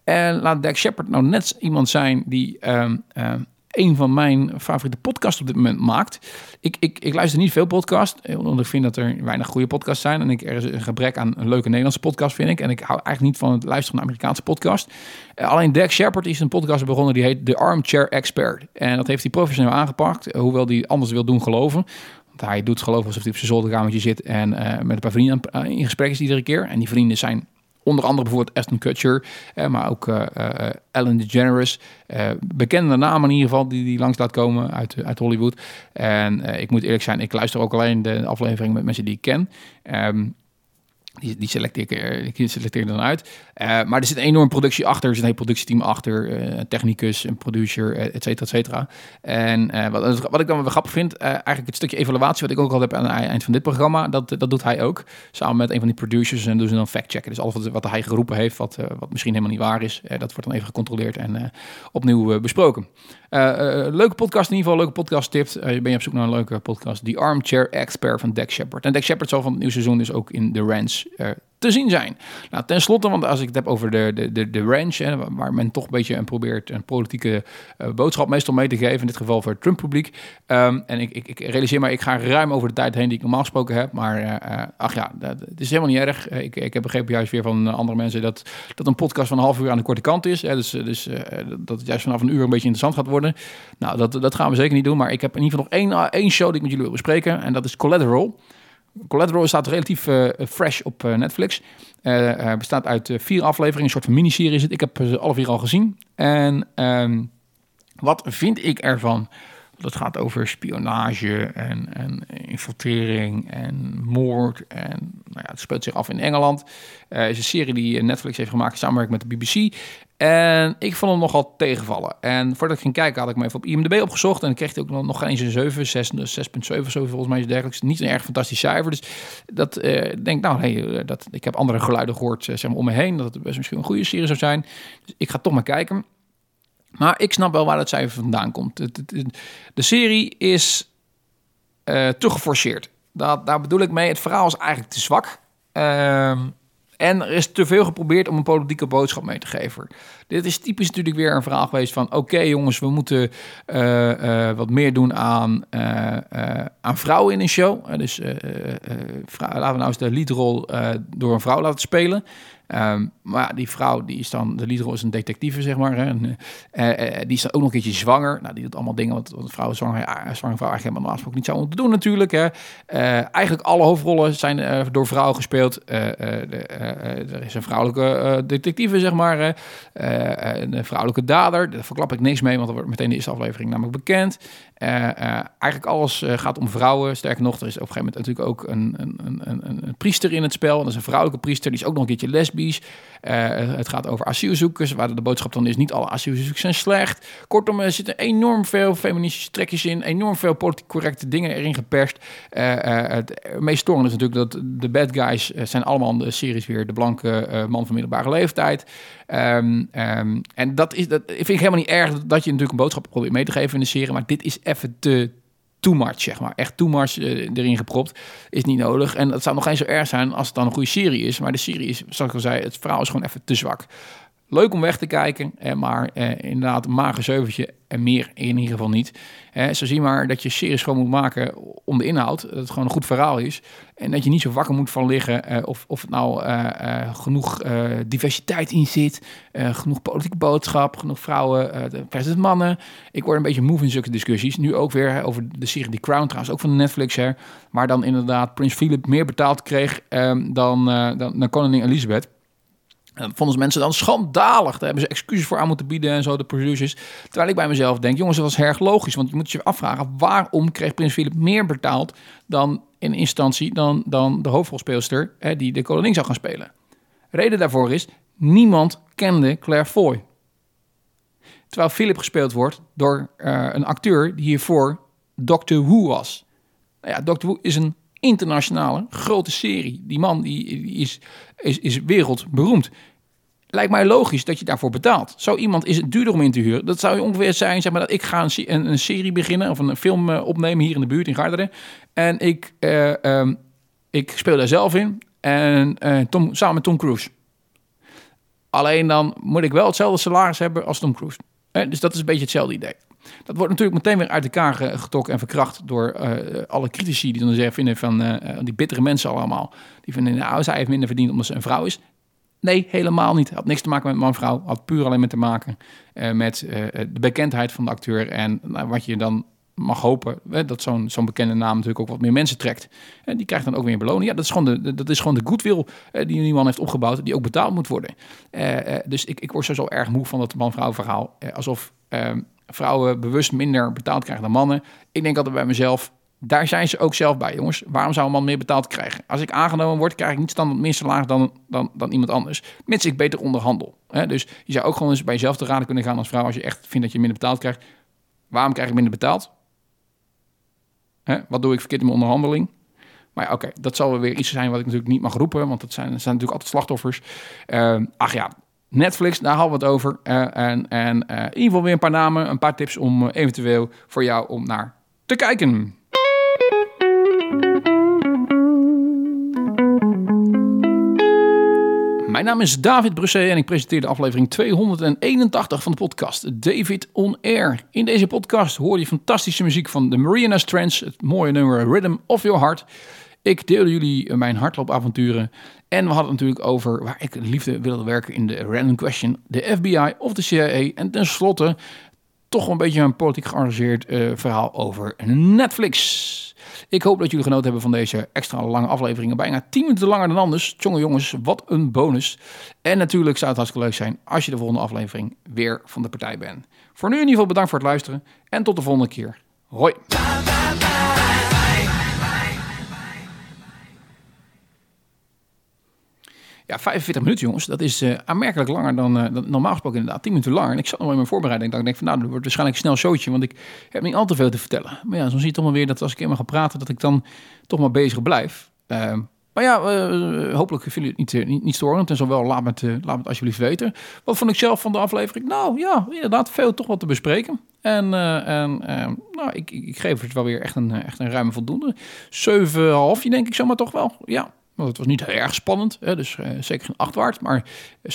En laat Dak Shepard nou net iemand zijn die um, um, een van mijn favoriete podcasts op dit moment maakt. Ik, ik, ik luister niet veel podcasts, omdat ik vind dat er weinig goede podcasts zijn. En ik, er is een gebrek aan een leuke Nederlandse podcast, vind ik. En ik hou eigenlijk niet van het luisteren naar Amerikaanse podcast. Uh, alleen Dak Shepard is een podcast begonnen die heet The Armchair Expert. En dat heeft hij professioneel aangepakt, hoewel hij anders wil doen geloven. Want hij doet geloven alsof hij op zijn zolderkamertje zit en met een paar vrienden in gesprek is iedere keer. En die vrienden zijn Onder andere bijvoorbeeld Aston Kutcher, eh, maar ook uh, uh, Ellen DeGeneres. Bekende namen in ieder geval die, die langs laat komen uit, uit Hollywood. En ik moet eerlijk zijn, ik luister ook alleen de aflevering met mensen die ik ken. Um, die, die, selecteer ik, die selecteer dan uit. Uh, maar er zit een enorme productie achter. Er zit een heel productieteam achter. Uh, technicus, een producer, et cetera, et cetera. En wat, wat, ik dan wel grappig vind, eigenlijk het stukje evaluatie wat ik ook al heb aan het eind van dit programma, dat, dat doet hij ook. Samen met een van die producers en doen ze dan fact-checken. Dus alles wat, wat hij geroepen heeft, wat, wat misschien helemaal niet waar is, dat wordt dan even gecontroleerd en opnieuw besproken. Leuke podcast in ieder geval, leuke podcast tips. ben je op zoek naar een leuke podcast. The Armchair Expert van Dex Shepard. En Dex Shepard zal van het nieuwe seizoen dus ook in The Ranch te zien zijn. Nou, ten slotte, want als ik het heb over de, de, de, de ranch, hè, waar men toch een beetje een probeert een politieke uh, boodschap meestal mee te geven, in dit geval voor het Trump-publiek. Um, en ik, ik, ik, realiseer maar, ik ga ruim over de tijd heen die ik normaal gesproken heb, maar uh, ach ja, dat, het is helemaal niet erg. Ik, ik heb begrepen juist weer van andere mensen dat, dat een podcast van een half uur aan de korte kant is. Dus dus dat het juist vanaf een uur een beetje interessant gaat worden. Nou, dat, dat gaan we zeker niet doen, maar ik heb in ieder geval nog één, één show die ik met jullie wil bespreken en dat is Collateral. Collateral staat relatief uh, fresh op uh, Netflix. Uh, bestaat uit vier afleveringen, een soort van miniserie is het. Ik heb ze alle vier al gezien. En um, wat vind ik ervan? Dat gaat over spionage en, en infiltrering en moord. En nou ja, het speelt zich af in Engeland. Het is een serie die Netflix heeft gemaakt in samenwerking met de BBC. En ik vond hem nogal tegenvallen. En voordat ik ging kijken had ik me even op IMDb opgezocht. En ik kreeg hij ook nog geen eens een 7, 6, 6.7 zo volgens mij is dergelijks. Niet een erg fantastisch cijfer. Dus dat uh, denk nou, hey, dat, ik heb andere geluiden gehoord zeg maar, om me heen. Dat het best misschien een goede serie zou zijn. Dus ik ga toch maar kijken. Maar ik snap wel waar het cijfer vandaan komt. De serie is uh, te geforceerd. Dat, daar bedoel ik mee, het verhaal is eigenlijk te zwak. Uh, en er is te veel geprobeerd om een politieke boodschap mee te geven. Dit is typisch natuurlijk weer een verhaal geweest van... oké jongens, we moeten uh, uh, wat meer doen aan, uh, aan vrouwen in een show. dus laten we nou eens de leadrol door een vrouw laten spelen. Um, maar die vrouw, die is dan, de leader is een detectieve, zeg maar. Hè, en, die is dan ook nog een keertje zwanger. Nou, die doet allemaal dingen wat, wat een vrouw zwanger, ja, zwanger vrouw eigenlijk helemaal afspraak niet zou moeten doen natuurlijk. Hè. Uh, eigenlijk alle hoofdrollen zijn door vrouwen gespeeld. De, er is een vrouwelijke detectieve, zeg maar. Een vrouwelijke dader. Daar verklap ik niks mee, want dat wordt meteen de eerste aflevering namelijk bekend. Eigenlijk alles gaat om vrouwen. Sterker nog, er is op een gegeven moment natuurlijk ook een, een, een, een, priester in het spel. Dat is een vrouwelijke priester, die is ook nog een keertje lesbisch. Het gaat over asielzoekers, waar de boodschap dan is: niet alle asielzoekers zijn slecht. Kortom, er zitten enorm veel feministische trekjes in, enorm veel politiek correcte dingen erin geperst. Het meest storende is natuurlijk dat de bad guys zijn allemaal de series weer de blanke man van middelbare leeftijd. Um, um, en dat, is, dat vind helemaal niet erg dat je natuurlijk een boodschap probeert mee te geven in de serie, maar dit is even te too much, zeg maar. Echt too much uh, erin gepropt. Is niet nodig. En dat zou nog geen zo erg zijn als het dan een goede serie is. Maar de serie is, zoals ik al zei, het verhaal is gewoon even te zwak. Leuk om weg te kijken, maar eh, inderdaad een mager zeuventje en meer in ieder geval niet. Eh, zo zie maar dat je series gewoon moet maken om de inhoud, dat het gewoon een goed verhaal is. En dat je niet zo wakker moet van liggen eh, of, of het nou eh, eh genoeg eh, diversiteit in zit, eh, genoeg politieke boodschap, genoeg vrouwen versus mannen. Ik word een beetje moe in zulke discussies. Nu ook weer over de serie The Crown trouwens, ook van Netflix. Hè, maar dan inderdaad Prins Philip meer betaald kreeg ehm, dan, dan, dan koningin Elizabeth. En vonden mensen dan schandalig. Daar hebben ze excuses voor aan moeten bieden en zo, de producers. Terwijl ik bij mezelf denk, jongens, dat was erg logisch. Want je moet je afvragen, waarom kreeg Prins Philip meer betaald dan in instantie dan, dan de hoofdrolspeelster hè, die de koningin zou gaan spelen? Reden daarvoor is, niemand kende Claire Foy. Terwijl Philip gespeeld wordt door uh, een acteur die hiervoor Doctor Who was. Nou ja, Doctor Who is een internationale grote serie. Die man die, is, is, is wereldberoemd. Lijkt mij logisch dat je daarvoor betaalt. Zo iemand is het duurder om in te huren. Dat zou ongeveer zijn, zeg maar, dat ik ga een, een, serie beginnen of een film uh, opnemen hier in de buurt in Garderen. En ik, uh, um, ik speel daar zelf in. En uh, Tom, samen met Tom Cruise. Alleen dan moet ik wel hetzelfde salaris hebben als Tom Cruise. dus dat is een beetje hetzelfde idee. Dat wordt natuurlijk meteen weer uit elkaar getrokken en verkracht door uh, alle critici die dan zeggen vinden van uh, die bittere mensen allemaal. Die vinden, nou, zij heeft minder verdiend omdat ze een vrouw is. Nee, helemaal niet. Had niks te maken met man-vrouw. Had puur alleen met te maken met de bekendheid van de acteur. En nou, wat je dan mag hopen, hè, dat zo'n zo'n bekende naam natuurlijk ook wat meer mensen trekt. En die krijgt dan ook weer beloning. Ja, dat is gewoon de, dat is gewoon de goodwill die die man heeft opgebouwd, die ook betaald moet worden. dus ik, ik word zo erg moe van dat man-vrouw verhaal. alsof ehm, vrouwen bewust minder betaald krijgen dan mannen. Ik denk altijd bij mezelf, daar zijn ze ook zelf bij, jongens. Waarom zou een man meer betaald krijgen? Als ik aangenomen word, krijg ik niet standaard meer salaris dan, dan, dan iemand anders. Mits ik beter onderhandel. Hè? Dus je zou ook gewoon eens bij jezelf te raden kunnen gaan als vrouw... als je echt vindt dat je minder betaald krijgt. Waarom krijg ik minder betaald? Hè? Wat doe ik verkeerd in mijn onderhandeling? Maar ja, oké, dat zal weer iets zijn wat ik natuurlijk niet mag roepen... want dat zijn, zijn natuurlijk altijd slachtoffers. Uh, ach ja, Netflix, daar hadden we het over. Uh, en en uh, in ieder geval weer een paar namen, een paar tips om uh, eventueel voor jou om naar te kijken. Mijn naam is David Brusset en ik presenteer de aflevering 281 van de podcast David On Air. In deze podcast hoor je fantastische muziek van de Marianas Trends, het mooie nummer Rhythm of Your Heart. Ik deel jullie mijn hardloopavonturen. En we hadden natuurlijk over waar ik liefde wilde werken in de random question. De FBI of de CIA. En tenslotte toch een beetje een politiek gearrangeerd uh, verhaal over Netflix. Ik hoop dat jullie genoten hebben van deze extra lange afleveringen. Bijna 10 minuten langer dan anders. Tjonge jongens, wat een bonus. En natuurlijk zou het hartstikke leuk zijn als je de volgende aflevering weer van de partij bent. Voor nu in ieder geval bedankt voor het luisteren. En tot de volgende keer. Hoi. Ja, 45 minuten, jongens. Dat is uh, aanmerkelijk langer dan, uh, dan, normaal gesproken inderdaad. 10 minuten langer. En ik zat nog in mijn voorbereiding. Ik denk van, nou, dat wordt waarschijnlijk een snel showtje. Want ik heb niet al te veel te vertellen. Maar ja, zo zie je toch maar weer dat als ik eenmaal ga praten... dat ik dan toch maar bezig blijf. Uh, maar ja, uh, hopelijk jullie het niet, niet, niet storend. En zo wel, laat het, laat het alsjeblieft weten. Wat vond ik zelf van de aflevering? Nou ja, inderdaad, veel toch wat te bespreken. En, en nou, ik, ik, geef het wel weer echt een, echt een ruime voldoende. 7,5 denk ik zomaar toch wel. Ja, want het was niet heel erg spannend, hè, dus uh, zeker geen 8 waard, maar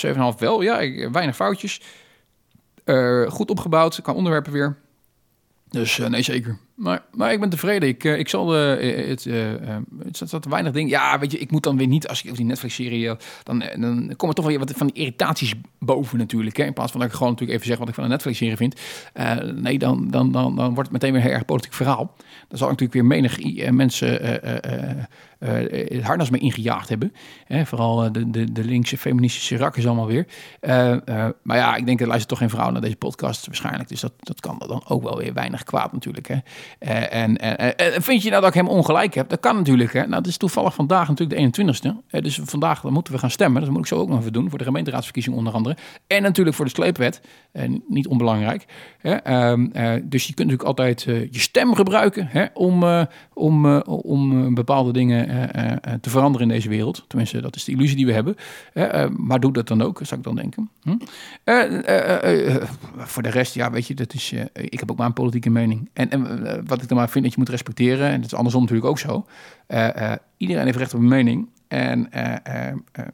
7,5 wel. Ja, weinig foutjes. Uh, goed opgebouwd, qua onderwerpen weer. Dus uh, nee, zeker. Maar, maar ik ben tevreden. Ik, uh, ik zal uh, het, het staat te weinig dingen. Ja, weet je, ik moet dan weer niet als ik op die Netflix-serie dan, dan komen toch wel weer wat van die irritaties boven natuurlijk. Hè? In plaats van dat ik gewoon natuurlijk even zeg wat ik van een Netflix-serie vind. nee, dan, dan, dan, dan wordt het meteen weer een heel erg politiek verhaal. Dan zal ik natuurlijk weer menig mensen het harnas mee ingejaagd hebben. Vooral de, de, de linkse feministische rakkers allemaal weer. maar ja, ik denk er luistert toch geen vrouw naar deze podcast waarschijnlijk. Dus dat, dat kan dan ook wel weer weinig kwaad natuurlijk. Hè? Uh, en, en, en, vind je nou dat ik hem ongelijk heb? Dat kan natuurlijk. Hè? Nou, dat is toevallig vandaag natuurlijk de 21ste. Uh, dus vandaag moeten we gaan stemmen. Dat moet ik zo ook nog even doen. Voor de gemeenteraadsverkiezing onder andere. En natuurlijk voor de sleepwet. Uh, niet onbelangrijk. Ehm, dus je kunt natuurlijk altijd je stem gebruiken. Hè? Om, om, om bepaalde dingen te veranderen in deze wereld. Tenminste, dat is de illusie die we hebben. maar doe dat dan ook, zou ik dan denken. Hm? voor de rest, ja, weet je, dat is, ik heb ook maar een politieke mening. En, en wat ik dan maar vind dat je moet respecteren, en dat is andersom natuurlijk ook zo. Uh, iedereen heeft recht op een mening en uh,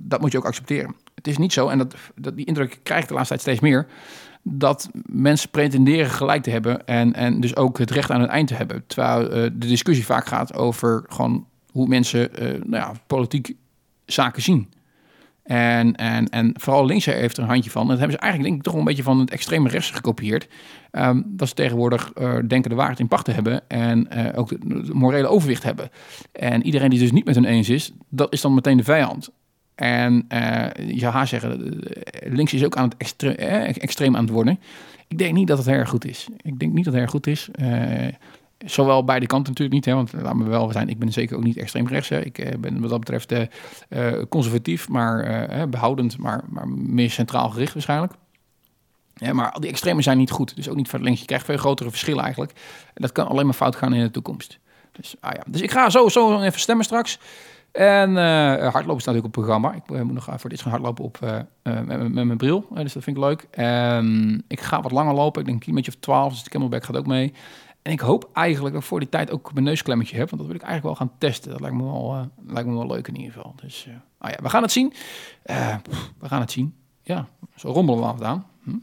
dat moet je ook accepteren. Het is niet zo, en dat, dat, die indruk krijg ik de laatste tijd steeds meer, dat mensen pretenderen gelijk te hebben en, en dus ook het recht aan het eind te hebben. Terwijl de discussie vaak gaat over gewoon hoe mensen nou ja, politiek zaken zien. En, en, en vooral links heeft er een handje van. dat hebben ze eigenlijk denk ik toch een beetje van het extreme rechts gekopieerd. Um, dat ze tegenwoordig uh, denken de waarheid in pacht te hebben en uh, ook het morele overwicht hebben. En iedereen die dus niet met hun eens is, dat is dan meteen de vijand. En uh, je zou haar zeggen, links is ook aan het extre extreem aan het worden. Ik denk niet dat het erg goed is. Ik denk niet dat het erg goed is. Zowel beide kanten natuurlijk niet, hè, want laten we wel zijn, ik ben zeker ook niet extreem rechts. Hè. Ik eh, ben wat dat betreft uh, conservatief, maar behoudend, maar, maar meer centraal gericht waarschijnlijk. Ja, maar die extremen zijn niet goed, dus ook niet voor links. Je krijgt veel grotere verschillen eigenlijk. En dat kan alleen maar fout gaan in de toekomst. Dus, ah ja. dus ik ga zo, zo even stemmen straks. En hardlopen staat natuurlijk op programma. Ik moet nog voor dit gaan hardlopen op, met, met, mijn bril. dus dat vind ik leuk. Ik ga wat langer lopen. Ik denk een kilometer of 12. Dus de camelback gaat ook mee. En ik hoop eigenlijk dat ik voor die tijd ook mijn neusklemmetje heb. Want dat wil ik eigenlijk wel gaan testen. Dat lijkt me wel, uh, lijkt me wel leuk in ieder geval. Dus uh, nou ja, we gaan het zien. Uh, we gaan het zien. Ja, zo rommelen we af Hm?